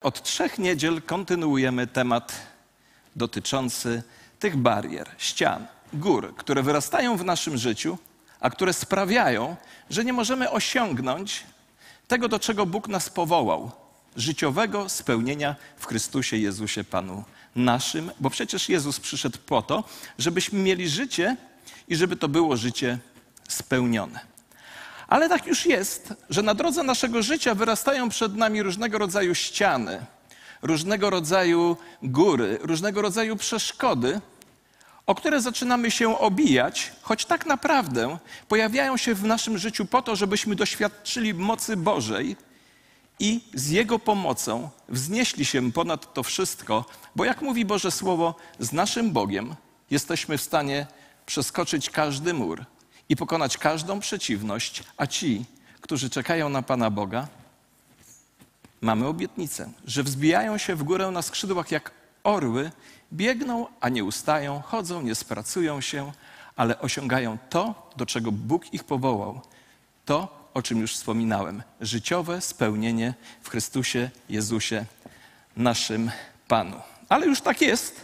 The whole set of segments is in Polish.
Od trzech niedziel kontynuujemy temat dotyczący tych barier, ścian, gór, które wyrastają w naszym życiu, a które sprawiają, że nie możemy osiągnąć tego, do czego Bóg nas powołał życiowego spełnienia w Chrystusie Jezusie Panu naszym, bo przecież Jezus przyszedł po to, żebyśmy mieli życie i żeby to było życie spełnione. Ale tak już jest, że na drodze naszego życia wyrastają przed nami różnego rodzaju ściany, różnego rodzaju góry, różnego rodzaju przeszkody, o które zaczynamy się obijać, choć tak naprawdę pojawiają się w naszym życiu po to, żebyśmy doświadczyli mocy Bożej i z Jego pomocą wznieśli się ponad to wszystko, bo jak mówi Boże Słowo, z naszym Bogiem jesteśmy w stanie przeskoczyć każdy mur i pokonać każdą przeciwność, a ci, którzy czekają na Pana Boga, mamy obietnicę, że wzbijają się w górę na skrzydłach jak orły, biegną, a nie ustają, chodzą, nie spracują się, ale osiągają to, do czego Bóg ich powołał. To, o czym już wspominałem, życiowe spełnienie w Chrystusie Jezusie, naszym Panu. Ale już tak jest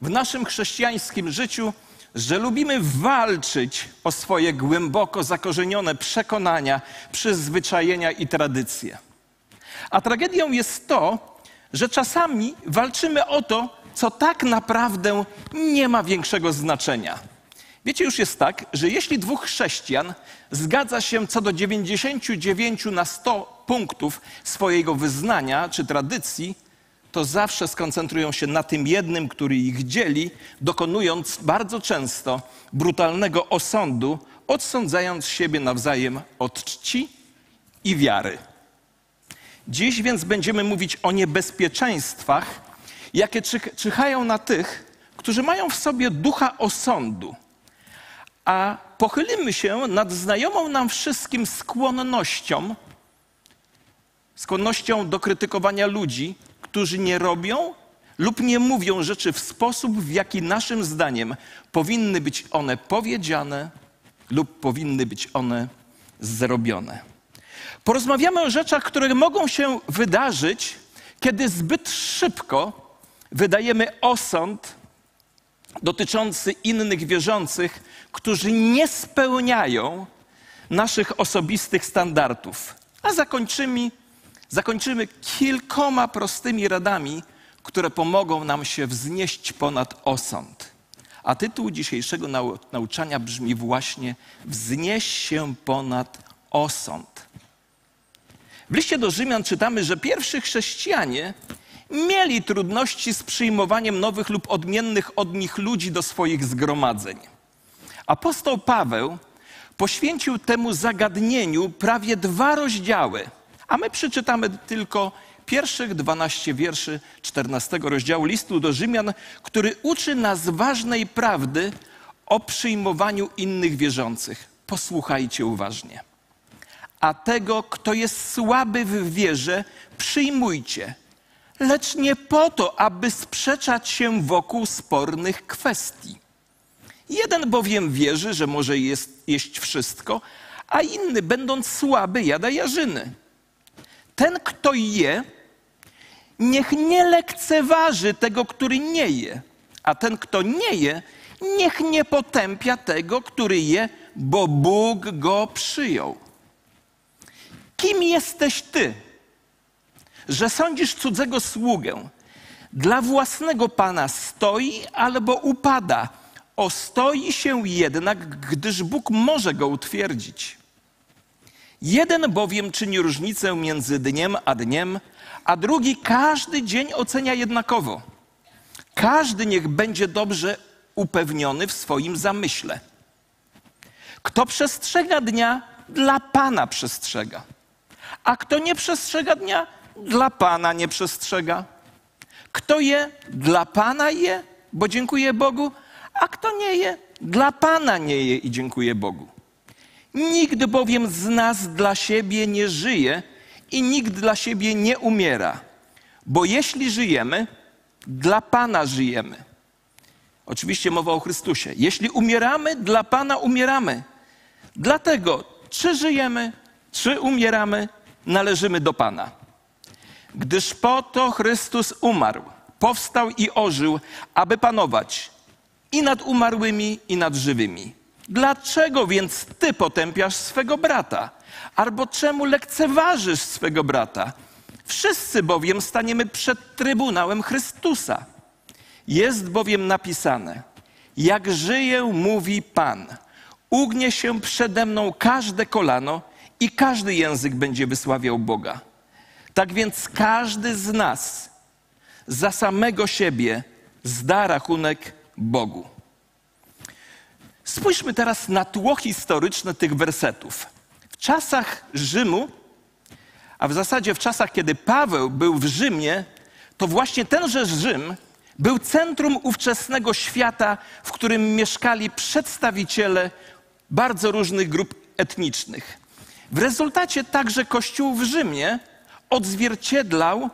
w naszym chrześcijańskim życiu, że lubimy walczyć o swoje głęboko zakorzenione przekonania, przyzwyczajenia i tradycje. A tragedią jest to, że czasami walczymy o to, co tak naprawdę nie ma większego znaczenia. Wiecie, już jest tak, że jeśli dwóch chrześcijan zgadza się co do 99 na 100 punktów swojego wyznania czy tradycji, to zawsze skoncentrują się na tym jednym, który ich dzieli, dokonując bardzo często brutalnego osądu, odsądzając siebie nawzajem od czci i wiary. Dziś więc będziemy mówić o niebezpieczeństwach, jakie czyhają na tych, którzy mają w sobie ducha osądu. A pochylimy się nad znajomą nam wszystkim skłonnością, skłonnością do krytykowania ludzi, którzy nie robią lub nie mówią rzeczy w sposób, w jaki naszym zdaniem powinny być one powiedziane lub powinny być one zrobione. Porozmawiamy o rzeczach, które mogą się wydarzyć, kiedy zbyt szybko wydajemy osąd dotyczący innych wierzących, którzy nie spełniają naszych osobistych standardów. A zakończymy zakończymy kilkoma prostymi radami, które pomogą nam się wznieść ponad osąd. A tytuł dzisiejszego nau nauczania brzmi właśnie Wznieś się ponad osąd. W liście do Rzymian czytamy, że pierwsi chrześcijanie mieli trudności z przyjmowaniem nowych lub odmiennych od nich ludzi do swoich zgromadzeń. Apostoł Paweł poświęcił temu zagadnieniu prawie dwa rozdziały – a my przeczytamy tylko pierwszych 12 wierszy 14 rozdziału listu do Rzymian, który uczy nas ważnej prawdy o przyjmowaniu innych wierzących. Posłuchajcie uważnie. A tego, kto jest słaby w wierze, przyjmujcie, lecz nie po to, aby sprzeczać się wokół spornych kwestii. Jeden bowiem wierzy, że może jest, jeść wszystko, a inny, będąc słaby, jada jarzyny ten, kto je, niech nie lekceważy tego, który nie je, a ten, kto nie je, niech nie potępia tego, który je, bo Bóg go przyjął. Kim jesteś ty, że sądzisz cudzego sługę? Dla własnego pana stoi albo upada. Ostoi się jednak, gdyż Bóg może go utwierdzić. Jeden bowiem czyni różnicę między dniem a dniem, a drugi każdy dzień ocenia jednakowo. Każdy niech będzie dobrze upewniony w swoim zamyśle. Kto przestrzega dnia, dla Pana przestrzega. A kto nie przestrzega dnia, dla Pana nie przestrzega. Kto je, dla Pana je, bo dziękuję Bogu, a kto nie je, dla Pana nie je i dziękuję Bogu. Nikt bowiem z nas dla siebie nie żyje i nikt dla siebie nie umiera. Bo jeśli żyjemy, dla Pana żyjemy. Oczywiście mowa o Chrystusie. Jeśli umieramy, dla Pana umieramy. Dlatego, czy żyjemy, czy umieramy, należymy do Pana. Gdyż po to Chrystus umarł, powstał i ożył, aby panować i nad umarłymi, i nad żywymi. Dlaczego więc ty potępiasz swego brata? Albo czemu lekceważysz swego brata? Wszyscy bowiem staniemy przed Trybunałem Chrystusa. Jest bowiem napisane: Jak żyję, mówi Pan, ugnie się przede mną każde kolano i każdy język będzie wysławiał Boga. Tak więc każdy z nas za samego siebie zda rachunek Bogu. Spójrzmy teraz na tło historyczne tych wersetów. W czasach Rzymu, a w zasadzie w czasach, kiedy Paweł był w Rzymie, to właśnie tenże Rzym był centrum ówczesnego świata, w którym mieszkali przedstawiciele bardzo różnych grup etnicznych. W rezultacie także Kościół w Rzymie odzwierciedlał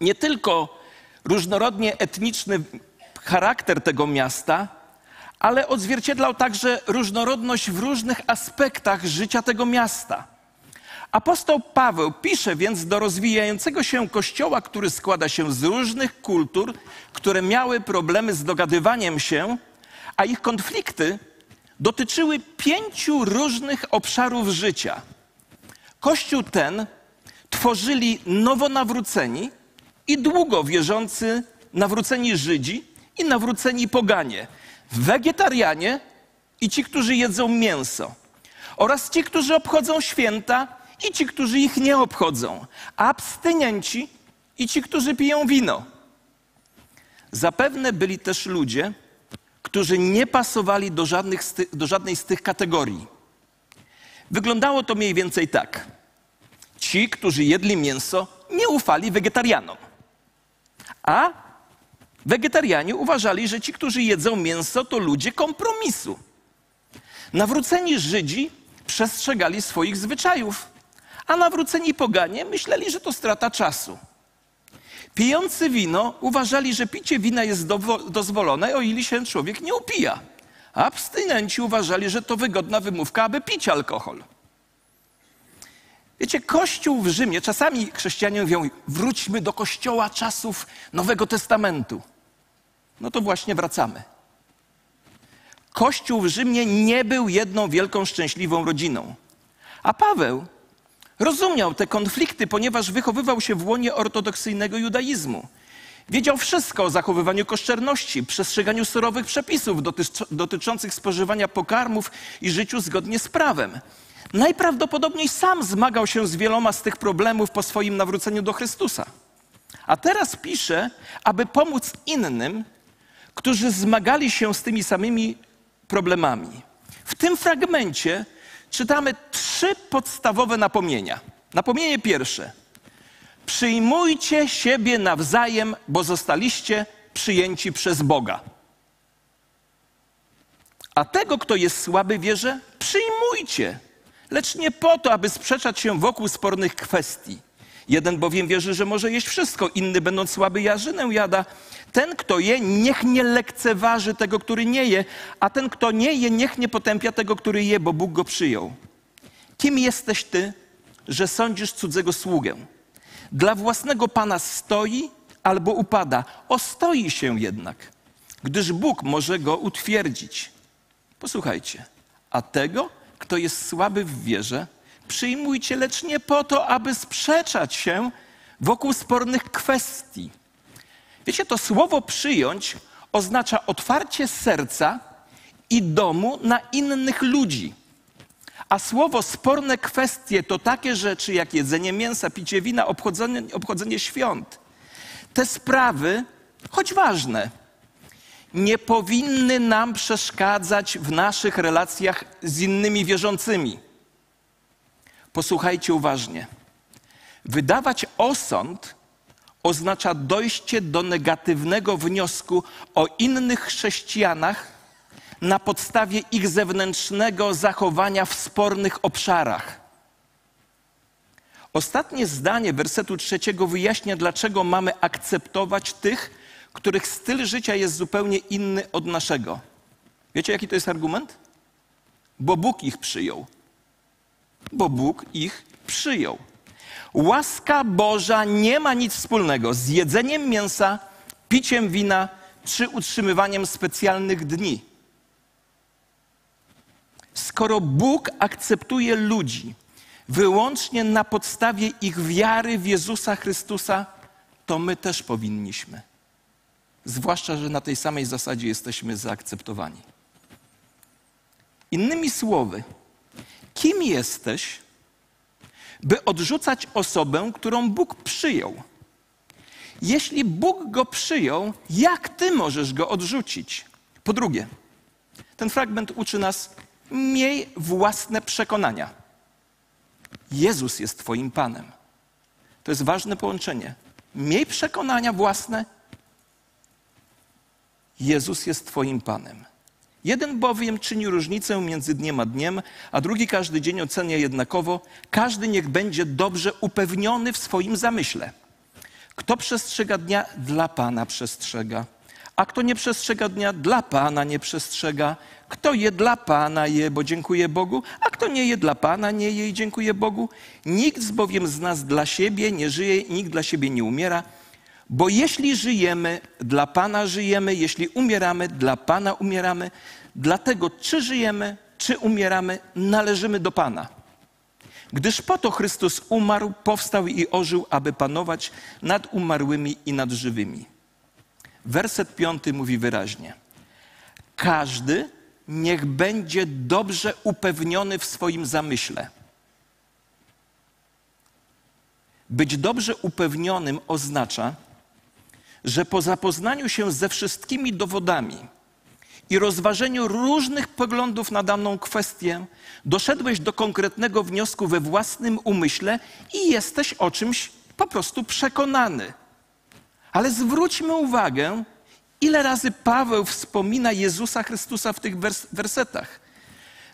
nie tylko różnorodnie etniczny charakter tego miasta, ale odzwierciedlał także różnorodność w różnych aspektach życia tego miasta. Apostoł Paweł pisze więc do rozwijającego się kościoła, który składa się z różnych kultur, które miały problemy z dogadywaniem się, a ich konflikty dotyczyły pięciu różnych obszarów życia. Kościół ten tworzyli nowonawróceni i długo wierzący nawróceni Żydzi i nawróceni poganie, wegetarianie i ci, którzy jedzą mięso, oraz ci, którzy obchodzą święta i ci, którzy ich nie obchodzą, abstynenci i ci, którzy piją wino. Zapewne byli też ludzie, którzy nie pasowali do, żadnych do żadnej z tych kategorii. Wyglądało to mniej więcej tak. Ci, którzy jedli mięso, nie ufali wegetarianom. A wegetarianie uważali, że ci, którzy jedzą mięso, to ludzie kompromisu. Nawróceni Żydzi przestrzegali swoich zwyczajów, a nawróceni poganie myśleli, że to strata czasu. Pijący wino uważali, że picie wina jest dozwolone, o ile się człowiek nie upija. A abstynenci uważali, że to wygodna wymówka, aby pić alkohol. Wiecie, Kościół w Rzymie, czasami chrześcijanie mówią, wróćmy do Kościoła czasów Nowego Testamentu. No to właśnie wracamy. Kościół w Rzymie nie był jedną wielką, szczęśliwą rodziną. A Paweł rozumiał te konflikty, ponieważ wychowywał się w łonie ortodoksyjnego judaizmu. Wiedział wszystko o zachowywaniu koszczerności, przestrzeganiu surowych przepisów dotyczących spożywania pokarmów i życiu zgodnie z prawem. Najprawdopodobniej sam zmagał się z wieloma z tych problemów po swoim nawróceniu do Chrystusa. A teraz pisze, aby pomóc innym, którzy zmagali się z tymi samymi problemami. W tym fragmencie czytamy trzy podstawowe napomnienia. Napomnienie pierwsze. Przyjmujcie siebie nawzajem, bo zostaliście przyjęci przez Boga. A tego, kto jest słaby wierze, przyjmujcie, lecz nie po to, aby sprzeczać się wokół spornych kwestii. Jeden bowiem wierzy, że może jeść wszystko, inny będąc słaby jarzynę jada. Ten, kto je, niech nie lekceważy tego, który nie je, a ten, kto nie je, niech nie potępia tego, który je, bo Bóg go przyjął. Kim jesteś ty, że sądzisz cudzego sługę? Dla własnego Pana stoi albo upada. Ostoi się jednak, gdyż Bóg może go utwierdzić. Posłuchajcie, a tego, kto jest słaby w wierze, przyjmujcie, lecz nie po to, aby sprzeczać się wokół spornych kwestii. Wiecie, to słowo przyjąć oznacza otwarcie serca i domu na innych ludzi. A słowo sporne kwestie to takie rzeczy jak jedzenie mięsa, picie wina, obchodzenie, obchodzenie świąt. Te sprawy, choć ważne, nie powinny nam przeszkadzać w naszych relacjach z innymi wierzącymi. Posłuchajcie uważnie. Wydawać osąd oznacza dojście do negatywnego wniosku o innych chrześcijanach na podstawie ich zewnętrznego zachowania w spornych obszarach. Ostatnie zdanie wersetu trzeciego wyjaśnia, dlaczego mamy akceptować tych, których styl życia jest zupełnie inny od naszego. Wiecie, jaki to jest argument? Bo Bóg ich przyjął. Bo Bóg ich przyjął. Łaska Boża nie ma nic wspólnego z jedzeniem mięsa, piciem wina czy utrzymywaniem specjalnych dni. Skoro Bóg akceptuje ludzi wyłącznie na podstawie ich wiary w Jezusa Chrystusa, to my też powinniśmy. Zwłaszcza, że na tej samej zasadzie jesteśmy zaakceptowani. Innymi słowy, kim jesteś, by odrzucać osobę, którą Bóg przyjął? Jeśli Bóg go przyjął, jak ty możesz go odrzucić? Po drugie, ten fragment uczy nas: miej własne przekonania. Jezus jest Twoim Panem. To jest ważne połączenie. Miej przekonania własne. Jezus jest Twoim Panem. Jeden bowiem czyni różnicę między dniem a dniem, a drugi każdy dzień ocenia jednakowo. Każdy niech będzie dobrze upewniony w swoim zamyśle. Kto przestrzega dnia, dla Pana przestrzega. A kto nie przestrzega dnia, dla Pana nie przestrzega. Kto je dla Pana je, bo dziękuję Bogu, a kto nie je dla Pana nie je i dziękuję Bogu. Nikt bowiem z nas dla siebie nie żyje, nikt dla siebie nie umiera. Bo jeśli żyjemy, dla Pana żyjemy, jeśli umieramy, dla Pana umieramy. Dlatego, czy żyjemy, czy umieramy, należymy do Pana. Gdyż po to Chrystus umarł, powstał i ożył, aby panować nad umarłymi i nad żywymi. Werset piąty mówi wyraźnie: Każdy niech będzie dobrze upewniony w swoim zamyśle. Być dobrze upewnionym oznacza, że po zapoznaniu się ze wszystkimi dowodami i rozważeniu różnych poglądów na daną kwestię, doszedłeś do konkretnego wniosku we własnym umyśle i jesteś o czymś po prostu przekonany. Ale zwróćmy uwagę, ile razy Paweł wspomina Jezusa Chrystusa w tych wers wersetach.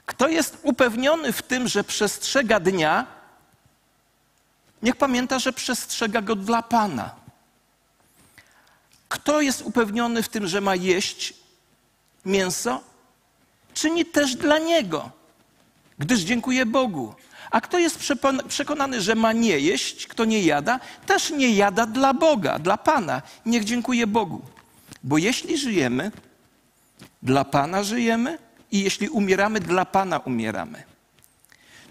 Kto jest upewniony w tym, że przestrzega dnia, niech pamięta, że przestrzega go dla Pana. Kto jest upewniony w tym, że ma jeść mięso, czyni też dla Niego, gdyż dziękuję Bogu. A kto jest przekonany, że ma nie jeść, kto nie jada, też nie jada dla Boga, dla Pana. Niech dziękuję Bogu. Bo jeśli żyjemy, dla Pana żyjemy i jeśli umieramy, dla Pana umieramy.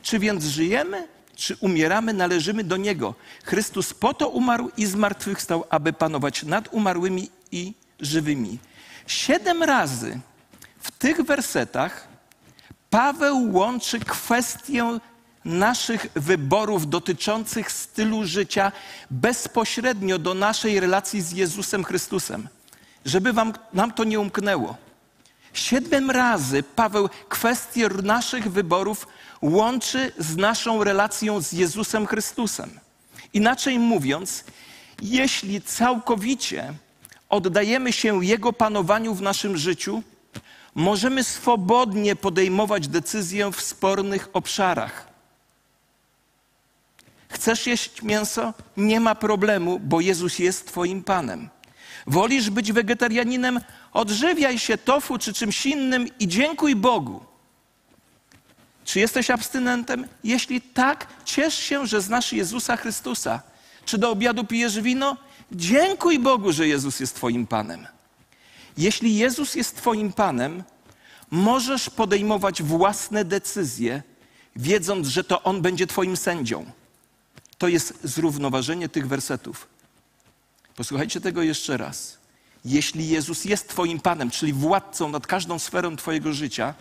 Czy więc żyjemy, czy umieramy, należymy do Niego. Chrystus po to umarł i zmartwychwstał, aby panować nad umarłymi i żywymi. Siedem razy w tych wersetach Paweł łączy kwestię naszych wyborów dotyczących stylu życia bezpośrednio do naszej relacji z Jezusem Chrystusem. Żeby wam, nam to nie umknęło. Siedem razy Paweł kwestię naszych wyborów łączy z naszą relacją z Jezusem Chrystusem. Inaczej mówiąc, jeśli całkowicie oddajemy się Jego panowaniu w naszym życiu, możemy swobodnie podejmować decyzje w spornych obszarach. Chcesz jeść mięso? Nie ma problemu, bo Jezus jest Twoim Panem. Wolisz być wegetarianinem? Odżywiaj się tofu czy czymś innym i dziękuj Bogu. Czy jesteś abstynentem? Jeśli tak, ciesz się, że znasz Jezusa Chrystusa. Czy do obiadu pijesz wino? Dziękuj Bogu, że Jezus jest Twoim Panem. Jeśli Jezus jest Twoim Panem, możesz podejmować własne decyzje, wiedząc, że to On będzie Twoim sędzią. To jest zrównoważenie tych wersetów. Posłuchajcie tego jeszcze raz. Jeśli Jezus jest Twoim Panem, czyli władcą nad każdą sferą Twojego życia,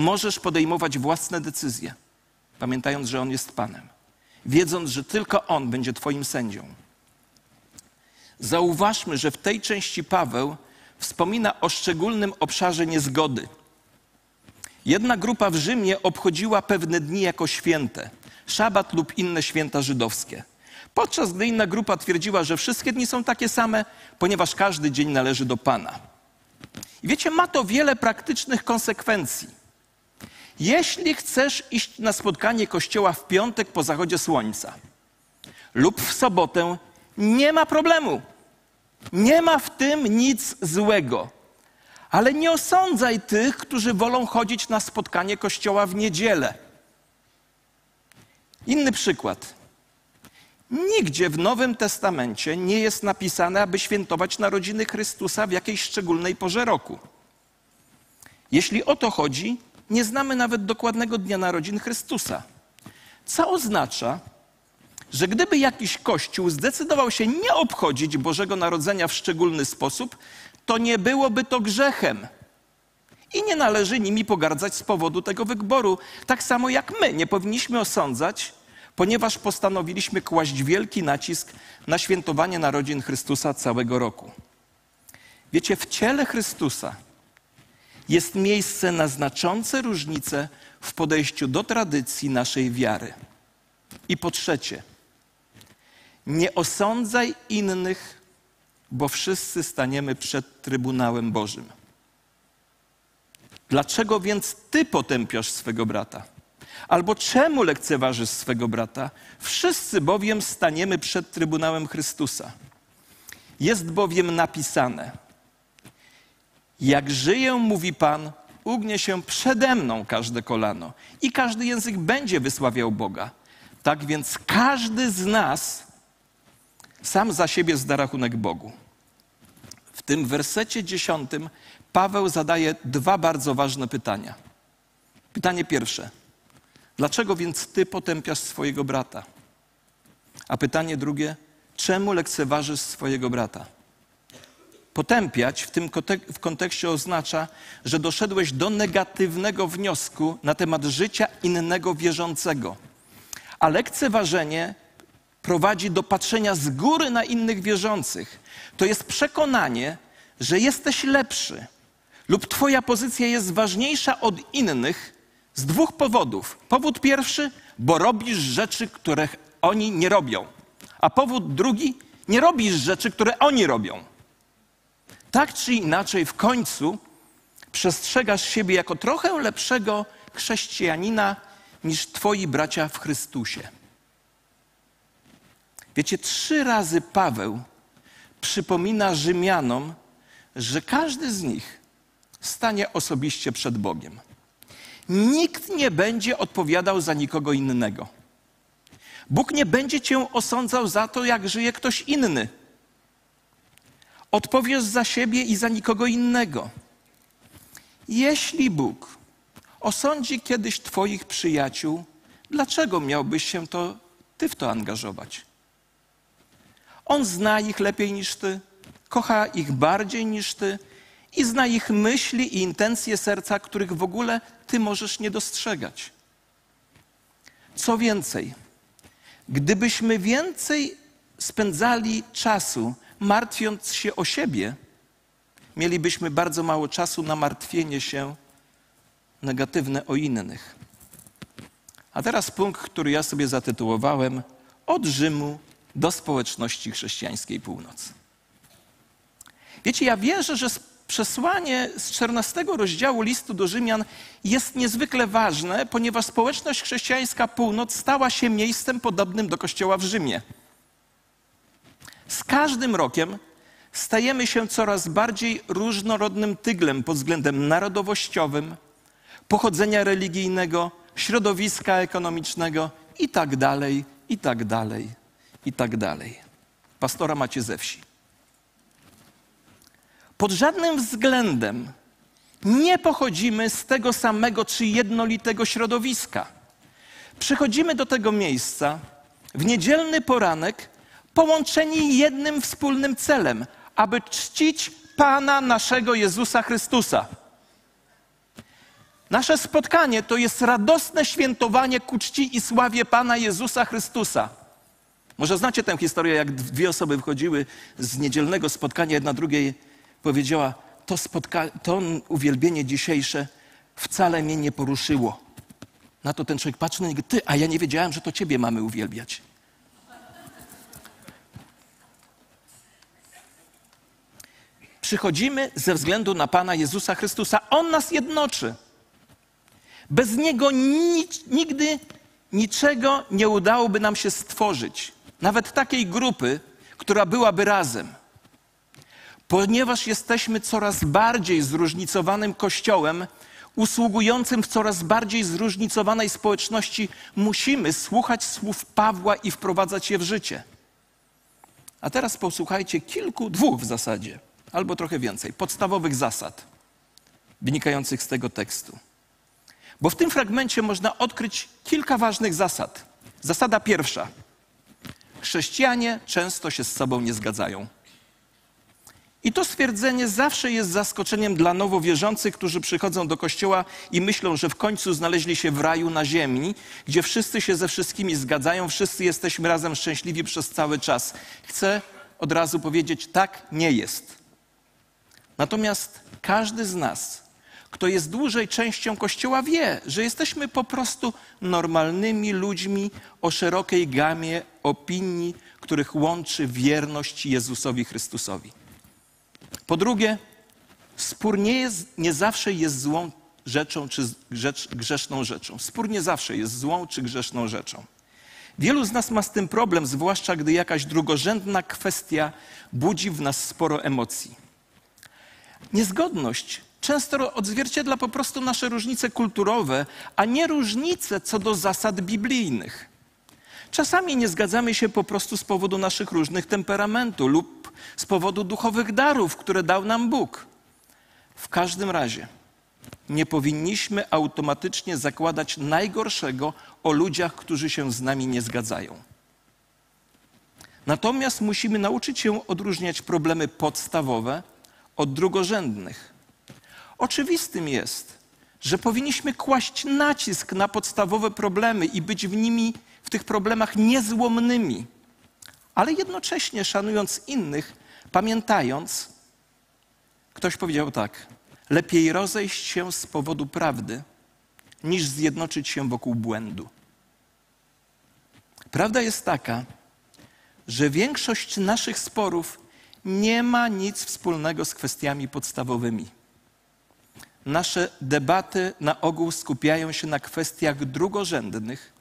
możesz podejmować własne decyzje, pamiętając, że On jest Panem, wiedząc, że tylko On będzie Twoim sędzią. Zauważmy, że w tej części Paweł wspomina o szczególnym obszarze niezgody. Jedna grupa w Rzymie obchodziła pewne dni jako święte szabat lub inne święta żydowskie. Podczas gdy inna grupa twierdziła, że wszystkie dni są takie same, ponieważ każdy dzień należy do Pana. I wiecie, ma to wiele praktycznych konsekwencji. Jeśli chcesz iść na spotkanie kościoła w piątek po zachodzie słońca lub w sobotę, nie ma problemu. Nie ma w tym nic złego. Ale nie osądzaj tych, którzy wolą chodzić na spotkanie kościoła w niedzielę. Inny przykład. Nigdzie w Nowym Testamencie nie jest napisane, aby świętować narodziny Chrystusa w jakiejś szczególnej porze roku. Jeśli o to chodzi, nie znamy nawet dokładnego dnia narodzin Chrystusa. Co oznacza, że gdyby jakiś kościół zdecydował się nie obchodzić Bożego Narodzenia w szczególny sposób, to nie byłoby to grzechem. I nie należy nimi pogardzać z powodu tego wyboru. Tak samo jak my nie powinniśmy osądzać, ponieważ postanowiliśmy kłaść wielki nacisk na świętowanie narodzin Chrystusa całego roku. Wiecie, w ciele Chrystusa jest miejsce na znaczące różnice w podejściu do tradycji naszej wiary. I po trzecie, nie osądzaj innych, bo wszyscy staniemy przed Trybunałem Bożym. Dlaczego więc ty potępiasz swego brata? Albo czemu lekceważysz swego brata? Wszyscy bowiem staniemy przed Trybunałem Chrystusa. Jest bowiem napisane: Jak żyję, mówi Pan, ugnie się przede mną każde kolano i każdy język będzie wysławiał Boga. Tak więc każdy z nas sam za siebie zda rachunek Bogu. W tym wersecie dziesiątym Paweł zadaje dwa bardzo ważne pytania. Pytanie pierwsze: Dlaczego więc ty potępiasz swojego brata? A pytanie drugie: Czemu lekceważysz swojego brata? Potępiać w tym kontekście oznacza, że doszedłeś do negatywnego wniosku na temat życia innego wierzącego. A lekceważenie prowadzi do patrzenia z góry na innych wierzących. To jest przekonanie, że jesteś lepszy lub Twoja pozycja jest ważniejsza od innych z dwóch powodów. Powód pierwszy, bo robisz rzeczy, których oni nie robią. A powód drugi, nie robisz rzeczy, które oni robią. Tak czy inaczej, w końcu przestrzegasz siebie jako trochę lepszego chrześcijanina niż Twoi bracia w Chrystusie. Wiecie, trzy razy Paweł przypomina Rzymianom, że każdy z nich stanie osobiście przed Bogiem. Nikt nie będzie odpowiadał za nikogo innego. Bóg nie będzie cię osądzał za to, jak żyje ktoś inny. Odpowiesz za siebie i za nikogo innego. Jeśli Bóg osądzi kiedyś Twoich przyjaciół, dlaczego miałbyś się to, Ty w to angażować? On zna ich lepiej niż Ty, kocha ich bardziej niż Ty i zna ich myśli i intencje serca, których w ogóle Ty możesz nie dostrzegać. Co więcej, gdybyśmy więcej spędzali czasu martwiąc się o siebie, mielibyśmy bardzo mało czasu na martwienie się negatywne o innych. A teraz punkt, który ja sobie zatytułowałem Od Rzymu do społeczności chrześcijańskiej północ. Wiecie, ja wierzę, że przesłanie z 14 rozdziału listu do Rzymian jest niezwykle ważne, ponieważ społeczność chrześcijańska północ stała się miejscem podobnym do kościoła w Rzymie. Z każdym rokiem stajemy się coraz bardziej różnorodnym tyglem pod względem narodowościowym, pochodzenia religijnego, środowiska ekonomicznego i tak dalej, i tak dalej, i tak dalej. Pastora macie ze wsi. Pod żadnym względem nie pochodzimy z tego samego czy jednolitego środowiska. Przychodzimy do tego miejsca w niedzielny poranek połączeni jednym wspólnym celem, aby czcić Pana naszego Jezusa Chrystusa. Nasze spotkanie to jest radosne świętowanie ku czci i sławie Pana Jezusa Chrystusa. Może znacie tę historię, jak dwie osoby wychodziły z niedzielnego spotkania, jedna drugiej powiedziała: To, spotka- to uwielbienie dzisiejsze wcale mnie nie poruszyło. Na to ten człowiek patrzy na niego: Ty, a ja nie wiedziałem, że to Ciebie mamy uwielbiać. Przychodzimy ze względu na Pana Jezusa Chrystusa. On nas jednoczy. Bez Niego nic, nigdy niczego nie udałoby nam się stworzyć. Nawet takiej grupy, która byłaby razem. Ponieważ jesteśmy coraz bardziej zróżnicowanym kościołem, usługującym w coraz bardziej zróżnicowanej społeczności, musimy słuchać słów Pawła i wprowadzać je w życie. A teraz posłuchajcie kilku, dwóch w zasadzie, albo trochę więcej, podstawowych zasad wynikających z tego tekstu. Bo w tym fragmencie można odkryć kilka ważnych zasad. Zasada pierwsza. Chrześcijanie często się z sobą nie zgadzają. I to stwierdzenie zawsze jest zaskoczeniem dla nowo wierzących, którzy przychodzą do kościoła i myślą, że w końcu znaleźli się w raju na ziemi, gdzie wszyscy się ze wszystkimi zgadzają, wszyscy jesteśmy razem szczęśliwi przez cały czas. Chcę od razu powiedzieć, tak nie jest. Natomiast każdy z nas, kto jest dłużej częścią Kościoła, wie, że jesteśmy po prostu normalnymi ludźmi o szerokiej gamie opinii, których łączy wierność Jezusowi Chrystusowi. Po drugie, spór nie, jest, nie zawsze jest złą rzeczą czy grzecz, grzeszną rzeczą. Spór nie zawsze jest złą czy grzeszną rzeczą. Wielu z nas ma z tym problem, zwłaszcza gdy jakaś drugorzędna kwestia budzi w nas sporo emocji. Niezgodność często odzwierciedla po prostu nasze różnice kulturowe, a nie różnice co do zasad biblijnych. Czasami nie zgadzamy się po prostu z powodu naszych różnych temperamentu lub z powodu duchowych darów, które dał nam Bóg. W każdym razie nie powinniśmy automatycznie zakładać najgorszego o ludziach, którzy się z nami nie zgadzają. Natomiast musimy nauczyć się odróżniać problemy podstawowe od drugorzędnych. Oczywistym jest, że powinniśmy kłaść nacisk na podstawowe problemy i być w nimi, w tych problemach niezłomnymi, ale jednocześnie szanując innych, pamiętając, ktoś powiedział tak: lepiej rozejść się z powodu prawdy, niż zjednoczyć się wokół błędu. Prawda jest taka, że większość naszych sporów nie ma nic wspólnego z kwestiami podstawowymi. Nasze debaty na ogół skupiają się na kwestiach drugorzędnych,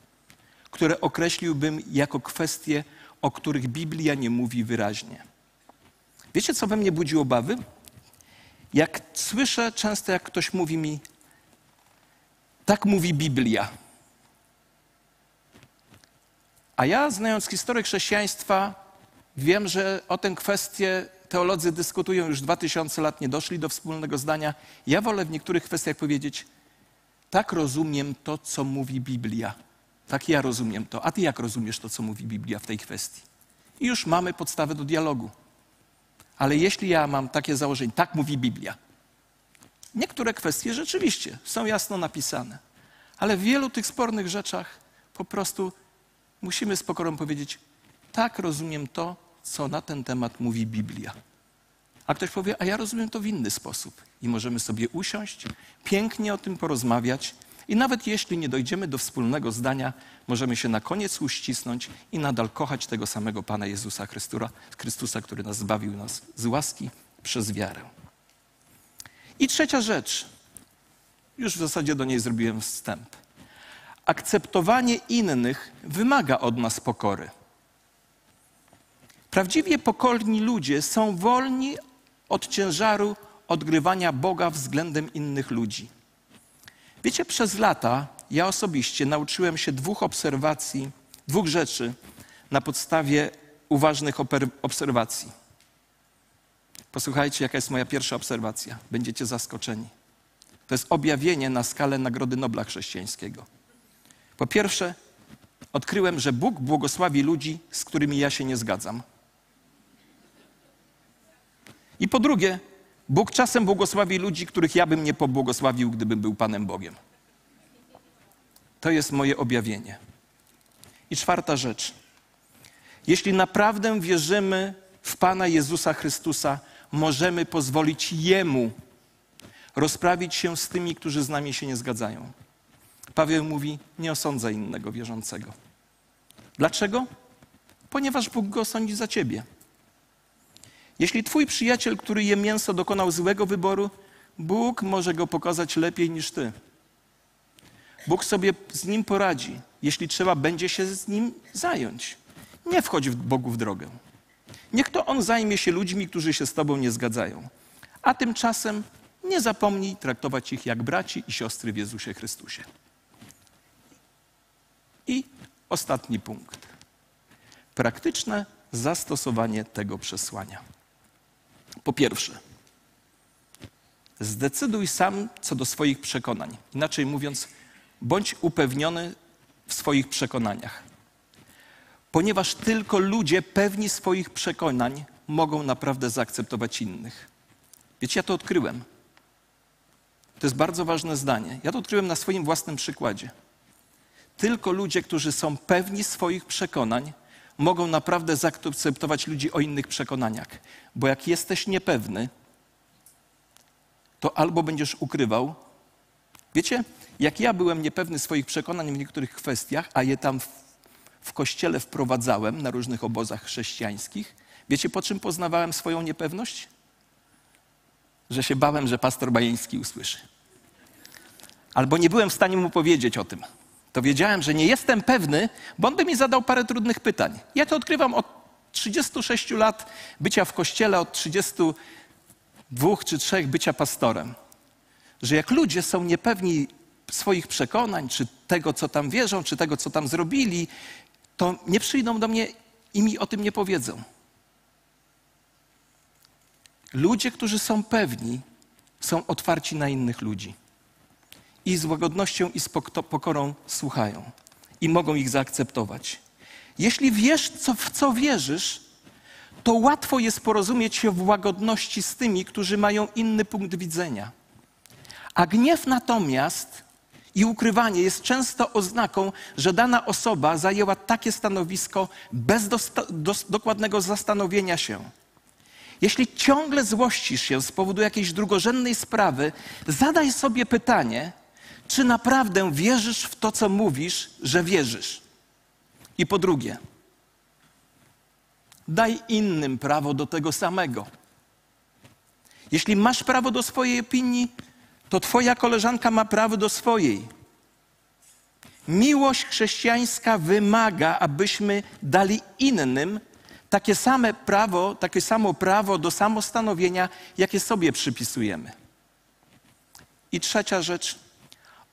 które określiłbym jako kwestie, o których Biblia nie mówi wyraźnie. Wiecie, co we mnie budzi obawy? Jak słyszę często, jak ktoś mówi mi, tak mówi Biblia. A ja, znając historię chrześcijaństwa, wiem, że o tę kwestię teolodzy dyskutują już dwa tysiące lat, nie doszli do wspólnego zdania. Ja wolę w niektórych kwestiach powiedzieć, tak rozumiem to, co mówi Biblia. Tak ja rozumiem to. A ty jak rozumiesz to, co mówi Biblia w tej kwestii? I już mamy podstawę do dialogu. Ale jeśli ja mam takie założenie, tak mówi Biblia, niektóre kwestie rzeczywiście są jasno napisane, ale w wielu tych spornych rzeczach po prostu musimy z pokorą powiedzieć, tak rozumiem to, co na ten temat mówi Biblia. A ktoś powie, a ja rozumiem to w inny sposób. I możemy sobie usiąść, pięknie o tym porozmawiać. I nawet jeśli nie dojdziemy do wspólnego zdania, możemy się na koniec uścisnąć i nadal kochać tego samego Pana Jezusa Chrystusa, Chrystusa który nas zbawił nas z łaski przez wiarę. I trzecia rzecz, już w zasadzie do niej zrobiłem wstęp. Akceptowanie innych wymaga od nas pokory. Prawdziwie pokorni ludzie są wolni od ciężaru odgrywania Boga względem innych ludzi. Wiecie, przez lata ja osobiście nauczyłem się dwóch obserwacji, dwóch rzeczy na podstawie uważnych obserwacji. Posłuchajcie, jaka jest moja pierwsza obserwacja. Będziecie zaskoczeni. To jest objawienie na skalę Nagrody Nobla Chrześcijańskiego. Po pierwsze, odkryłem, że Bóg błogosławi ludzi, z którymi ja się nie zgadzam. I po drugie, Bóg czasem błogosławi ludzi, których ja bym nie pobłogosławił, gdybym był Panem Bogiem. To jest moje objawienie. I czwarta rzecz. Jeśli naprawdę wierzymy w Pana Jezusa Chrystusa, możemy pozwolić Jemu rozprawić się z tymi, którzy z nami się nie zgadzają. Paweł mówi: Nie osądza innego wierzącego. Dlaczego? Ponieważ Bóg go osądzi za ciebie. Jeśli twój przyjaciel, który je mięso, dokonał złego wyboru, Bóg może go pokazać lepiej niż ty. Bóg sobie z nim poradzi. Jeśli trzeba, będzie się z nim zająć. Nie wchodź w Bogu w drogę. Niech to on zajmie się ludźmi, którzy się z tobą nie zgadzają. A tymczasem nie zapomnij traktować ich jak braci i siostry w Jezusie Chrystusie. I ostatni punkt. Praktyczne zastosowanie tego przesłania. Po pierwsze, zdecyduj sam co do swoich przekonań. Inaczej mówiąc, bądź upewniony w swoich przekonaniach. Ponieważ tylko ludzie pewni swoich przekonań mogą naprawdę zaakceptować innych. Wiecie, ja to odkryłem. To jest bardzo ważne zdanie. Ja to odkryłem na swoim własnym przykładzie. Tylko ludzie, którzy są pewni swoich przekonań, mogą naprawdę zaakceptować ludzi o innych przekonaniach. Bo jak jesteś niepewny, to albo będziesz ukrywał. Wiecie, jak ja byłem niepewny swoich przekonań w niektórych kwestiach, a je tam w, w kościele wprowadzałem na różnych obozach chrześcijańskich, wiecie po czym poznawałem swoją niepewność? Że się bałem, że pastor Bajeński usłyszy. Albo nie byłem w stanie mu powiedzieć o tym to wiedziałem, że nie jestem pewny, bo on by mi zadał parę trudnych pytań. Ja to odkrywam od 36 lat bycia w kościele, od 32 czy 3 bycia pastorem. Że jak ludzie są niepewni swoich przekonań, czy tego, co tam wierzą, czy tego, co tam zrobili, to nie przyjdą do mnie i mi o tym nie powiedzą. Ludzie, którzy są pewni, są otwarci na innych ludzi i z łagodnością i z pokorą słuchają i mogą ich zaakceptować. Jeśli wiesz, co, w co wierzysz, to łatwo jest porozumieć się w łagodności z tymi, którzy mają inny punkt widzenia. A gniew natomiast i ukrywanie jest często oznaką, że dana osoba zajęła takie stanowisko bez dokładnego zastanowienia się. Jeśli ciągle złościsz się z powodu jakiejś drugorzędnej sprawy, zadaj sobie pytanie, czy naprawdę wierzysz w to, co mówisz, że wierzysz? I po drugie, daj innym prawo do tego samego. Jeśli masz prawo do swojej opinii, to Twoja koleżanka ma prawo do swojej. Miłość chrześcijańska wymaga, abyśmy dali innym takie same prawo, takie samo prawo do samostanowienia, jakie sobie przypisujemy. I trzecia rzecz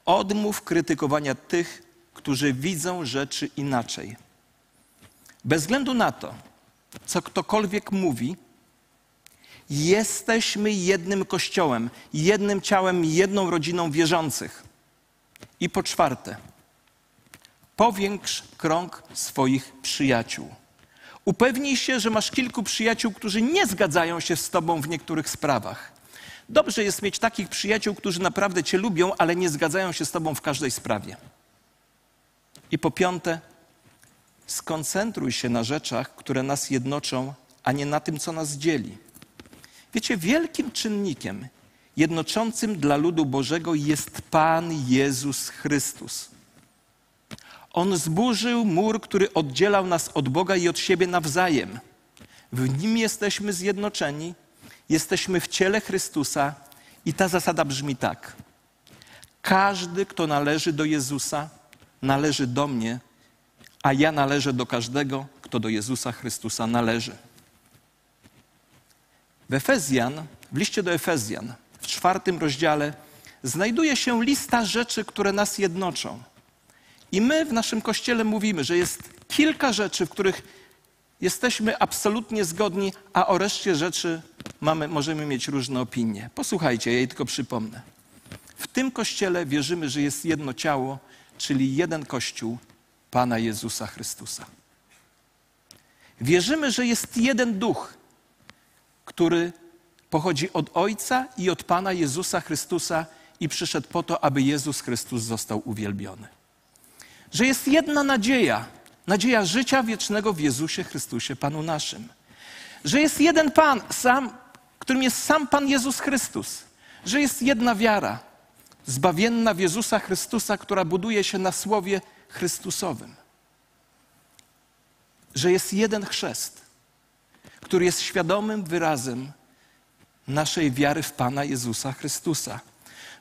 Odmów krytykowania tych, którzy widzą rzeczy inaczej. Bez względu na to, co ktokolwiek mówi, jesteśmy jednym kościołem, jednym ciałem, jedną rodziną wierzących. I po czwarte, powiększ krąg swoich przyjaciół. Upewnij się, że masz kilku przyjaciół, którzy nie zgadzają się z Tobą w niektórych sprawach. Dobrze jest mieć takich przyjaciół, którzy naprawdę Cię lubią, ale nie zgadzają się z Tobą w każdej sprawie. I po piąte, skoncentruj się na rzeczach, które nas jednoczą, a nie na tym, co nas dzieli. Wiecie, wielkim czynnikiem jednoczącym dla ludu Bożego jest Pan Jezus Chrystus. On zburzył mur, który oddzielał nas od Boga i od siebie nawzajem. W nim jesteśmy zjednoczeni Jesteśmy w ciele Chrystusa i ta zasada brzmi tak. Każdy, kto należy do Jezusa, należy do mnie, a ja należę do każdego, kto do Jezusa Chrystusa należy. W Efezjan, w liście do Efezjan, w czwartym rozdziale, znajduje się lista rzeczy, które nas jednoczą. I my w naszym kościele mówimy, że jest kilka rzeczy, w których jesteśmy absolutnie zgodni, a o reszcie rzeczy mamy, możemy mieć różne opinie. Posłuchajcie, ja jej tylko przypomnę. W tym kościele wierzymy, że jest jedno ciało, czyli jeden kościół Pana Jezusa Chrystusa. Wierzymy, że jest jeden duch, który pochodzi od Ojca i od Pana Jezusa Chrystusa i przyszedł po to, aby Jezus Chrystus został uwielbiony. Że jest jedna nadzieja, nadzieja życia wiecznego w Jezusie Chrystusie, Panu naszym. Że jest jeden Pan, sam, którym jest sam Pan Jezus Chrystus. Że jest jedna wiara, zbawienna w Jezusa Chrystusa, która buduje się na Słowie Chrystusowym. Że jest jeden chrzest, który jest świadomym wyrazem naszej wiary w Pana Jezusa Chrystusa.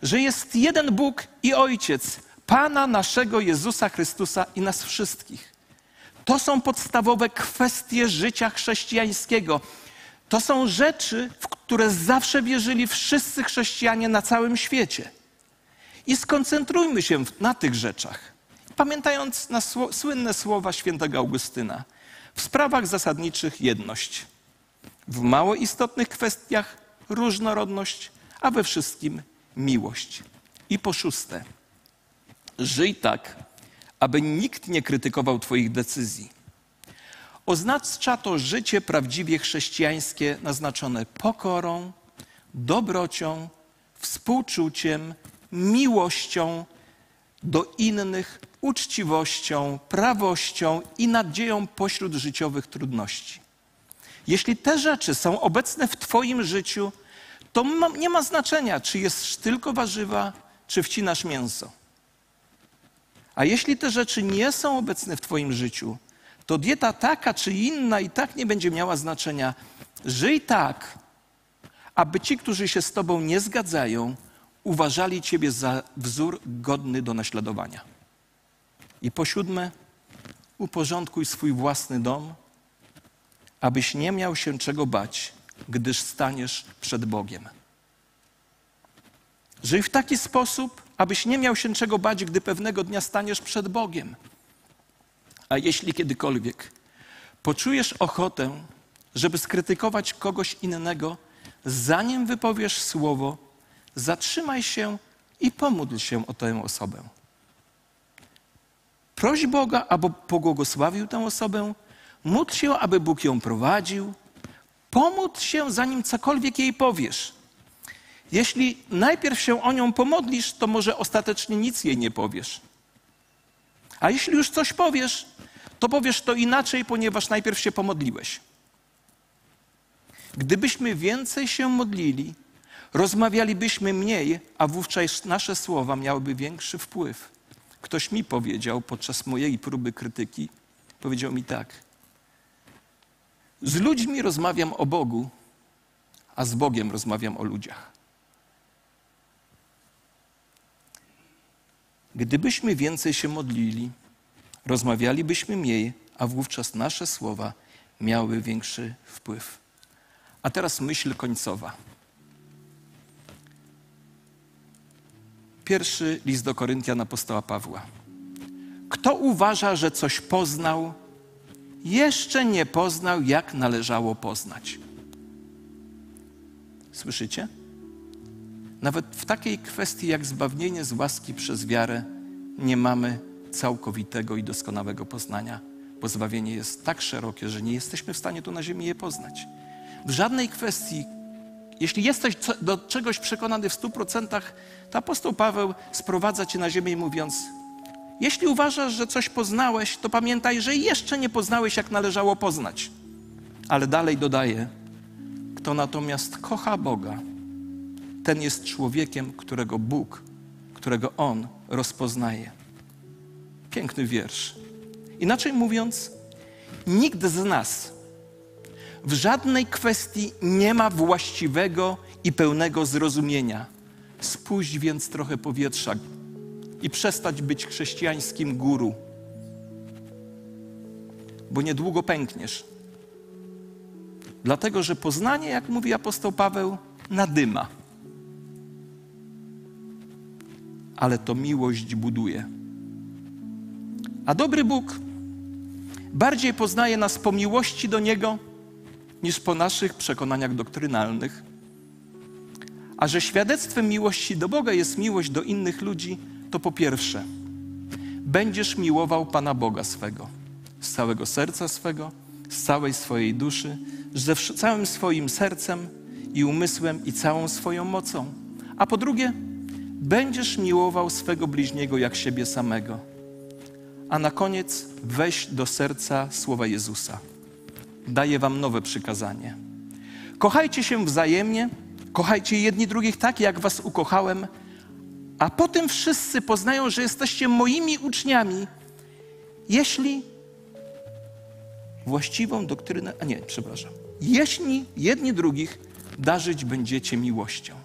Że jest jeden Bóg i Ojciec, Pana naszego Jezusa Chrystusa i nas wszystkich. To są podstawowe kwestie życia chrześcijańskiego. To są rzeczy, które zawsze wierzyli wszyscy chrześcijanie na całym świecie. I skoncentrujmy się na tych rzeczach, pamiętając na słynne słowa świętego Augustyna. W sprawach zasadniczych jedność, w mało istotnych kwestiach różnorodność, a we wszystkim miłość. I po szóste, żyj tak, aby nikt nie krytykował Twoich decyzji. Oznacza to życie prawdziwie chrześcijańskie, naznaczone pokorą, dobrocią, współczuciem, miłością do innych, uczciwością, prawością i nadzieją pośród życiowych trudności. Jeśli te rzeczy są obecne w Twoim życiu, to nie ma znaczenia, czy jest tylko warzywa, czy wcinasz mięso. A jeśli te rzeczy nie są obecne w Twoim życiu, to dieta taka czy inna i tak nie będzie miała znaczenia. Żyj tak, aby ci, którzy się z Tobą nie zgadzają, uważali Ciebie za wzór godny do naśladowania. I po siódme, uporządkuj swój własny dom, abyś nie miał się czego bać, gdyż staniesz przed Bogiem. Żyj w taki sposób, abyś nie miał się czego bać, gdy pewnego dnia staniesz przed Bogiem. A jeśli kiedykolwiek poczujesz ochotę, żeby skrytykować kogoś innego, zanim wypowiesz słowo, zatrzymaj się i pomódl się o tę osobę. Proś Boga, aby pobłogosławił tę osobę, módl się, aby Bóg ją prowadził, pomódl się, zanim cokolwiek jej powiesz. Jeśli najpierw się o nią pomodlisz, to może ostatecznie nic jej nie powiesz. A jeśli już coś powiesz, to powiesz to inaczej, ponieważ najpierw się pomodliłeś. Gdybyśmy więcej się modlili, rozmawialibyśmy mniej, a wówczas nasze słowa miałyby większy wpływ. Ktoś mi powiedział podczas mojej próby krytyki, powiedział mi tak: Z ludźmi rozmawiam o Bogu, a z Bogiem rozmawiam o ludziach. Gdybyśmy więcej się modlili, rozmawialibyśmy mniej, a wówczas nasze słowa miały większy wpływ. A teraz myśl końcowa. Pierwszy list do Koryntian apostoła Pawła. Kto uważa, że coś poznał, jeszcze nie poznał, jak należało poznać. Słyszycie? Nawet w takiej kwestii jak zbawienie z łaski przez wiarę nie mamy całkowitego i doskonałego poznania, bo zbawienie jest tak szerokie, że nie jesteśmy w stanie tu na ziemi je poznać. W żadnej kwestii, jeśli jesteś do czegoś przekonany w stu procentach, to apostoł Paweł sprowadza cię na ziemię mówiąc, jeśli uważasz, że coś poznałeś, to pamiętaj, że jeszcze nie poznałeś, jak należało poznać. Ale dalej dodaje, kto natomiast kocha Boga, ten jest człowiekiem, którego Bóg, którego On rozpoznaje. Piękny wiersz. Inaczej mówiąc, nikt z nas w żadnej kwestii nie ma właściwego i pełnego zrozumienia. Spuść więc trochę powietrza i przestać być chrześcijańskim guru, bo niedługo pękniesz. Dlatego, że poznanie, jak mówi apostoł Paweł, nadyma. Ale to miłość buduje. A dobry Bóg bardziej poznaje nas po miłości do Niego niż po naszych przekonaniach doktrynalnych. A że świadectwem miłości do Boga jest miłość do innych ludzi, to po pierwsze, będziesz miłował Pana Boga swego z całego serca swego, z całej swojej duszy, ze całym swoim sercem i umysłem i całą swoją mocą. A po drugie, będziesz miłował swego bliźniego jak siebie samego. A na koniec weź do serca słowa Jezusa. Daję wam nowe przykazanie. Kochajcie się wzajemnie, kochajcie jedni drugich tak, jak was ukochałem, a potem wszyscy poznają, że jesteście moimi uczniami, jeśli właściwą doktrynę, a nie, przepraszam, jeśli jedni drugich darzyć będziecie miłością.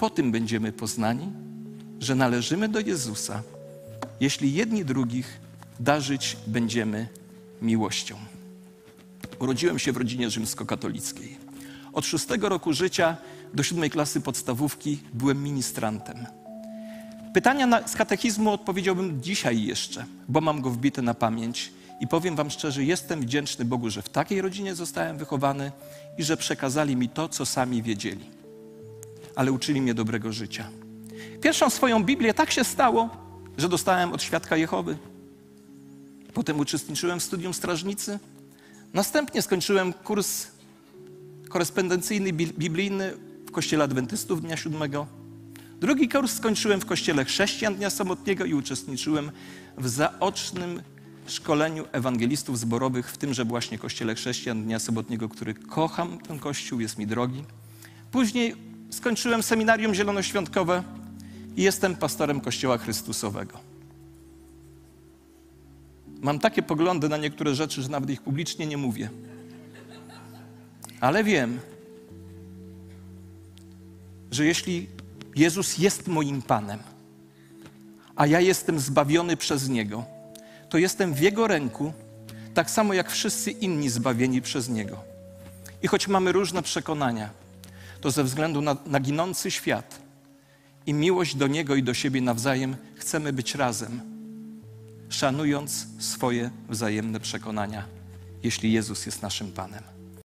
Po tym będziemy poznani, że należymy do Jezusa, jeśli jedni drugich darzyć będziemy miłością. Urodziłem się w rodzinie rzymskokatolickiej. Od szóstego roku życia do siódmej klasy podstawówki byłem ministrantem. Pytania na, z katechizmu odpowiedziałbym dzisiaj jeszcze, bo mam go wbite na pamięć. I powiem Wam szczerze, jestem wdzięczny Bogu, że w takiej rodzinie zostałem wychowany i że przekazali mi to, co sami wiedzieli. Ale uczyli mnie dobrego życia. Pierwszą swoją Biblię tak się stało, że dostałem od świadka Jehowy. Potem uczestniczyłem w studium strażnicy. Następnie skończyłem kurs korespondencyjny biblijny w Kościele Adwentystów Dnia Siódmego. Drugi kurs skończyłem w Kościele Chrześcijan Dnia Samotnego i uczestniczyłem w zaocznym szkoleniu ewangelistów zborowych w tymże właśnie Kościele Chrześcijan Dnia Sobotniego, który kocham, ten kościół jest mi drogi. Później skończyłem seminarium zielonoświątkowe i jestem pastorem Kościoła Chrystusowego. Mam takie poglądy na niektóre rzeczy, że nawet ich publicznie nie mówię. Ale wiem, że jeśli Jezus jest moim Panem, a ja jestem zbawiony przez Niego, to jestem w Jego ręku, tak samo jak wszyscy inni zbawieni przez Niego. I choć mamy różne przekonania, to ze względu na, ginący świat i miłość do Niego i do siebie nawzajem chcemy być razem, szanując swoje wzajemne przekonania, jeśli Jezus jest naszym Panem.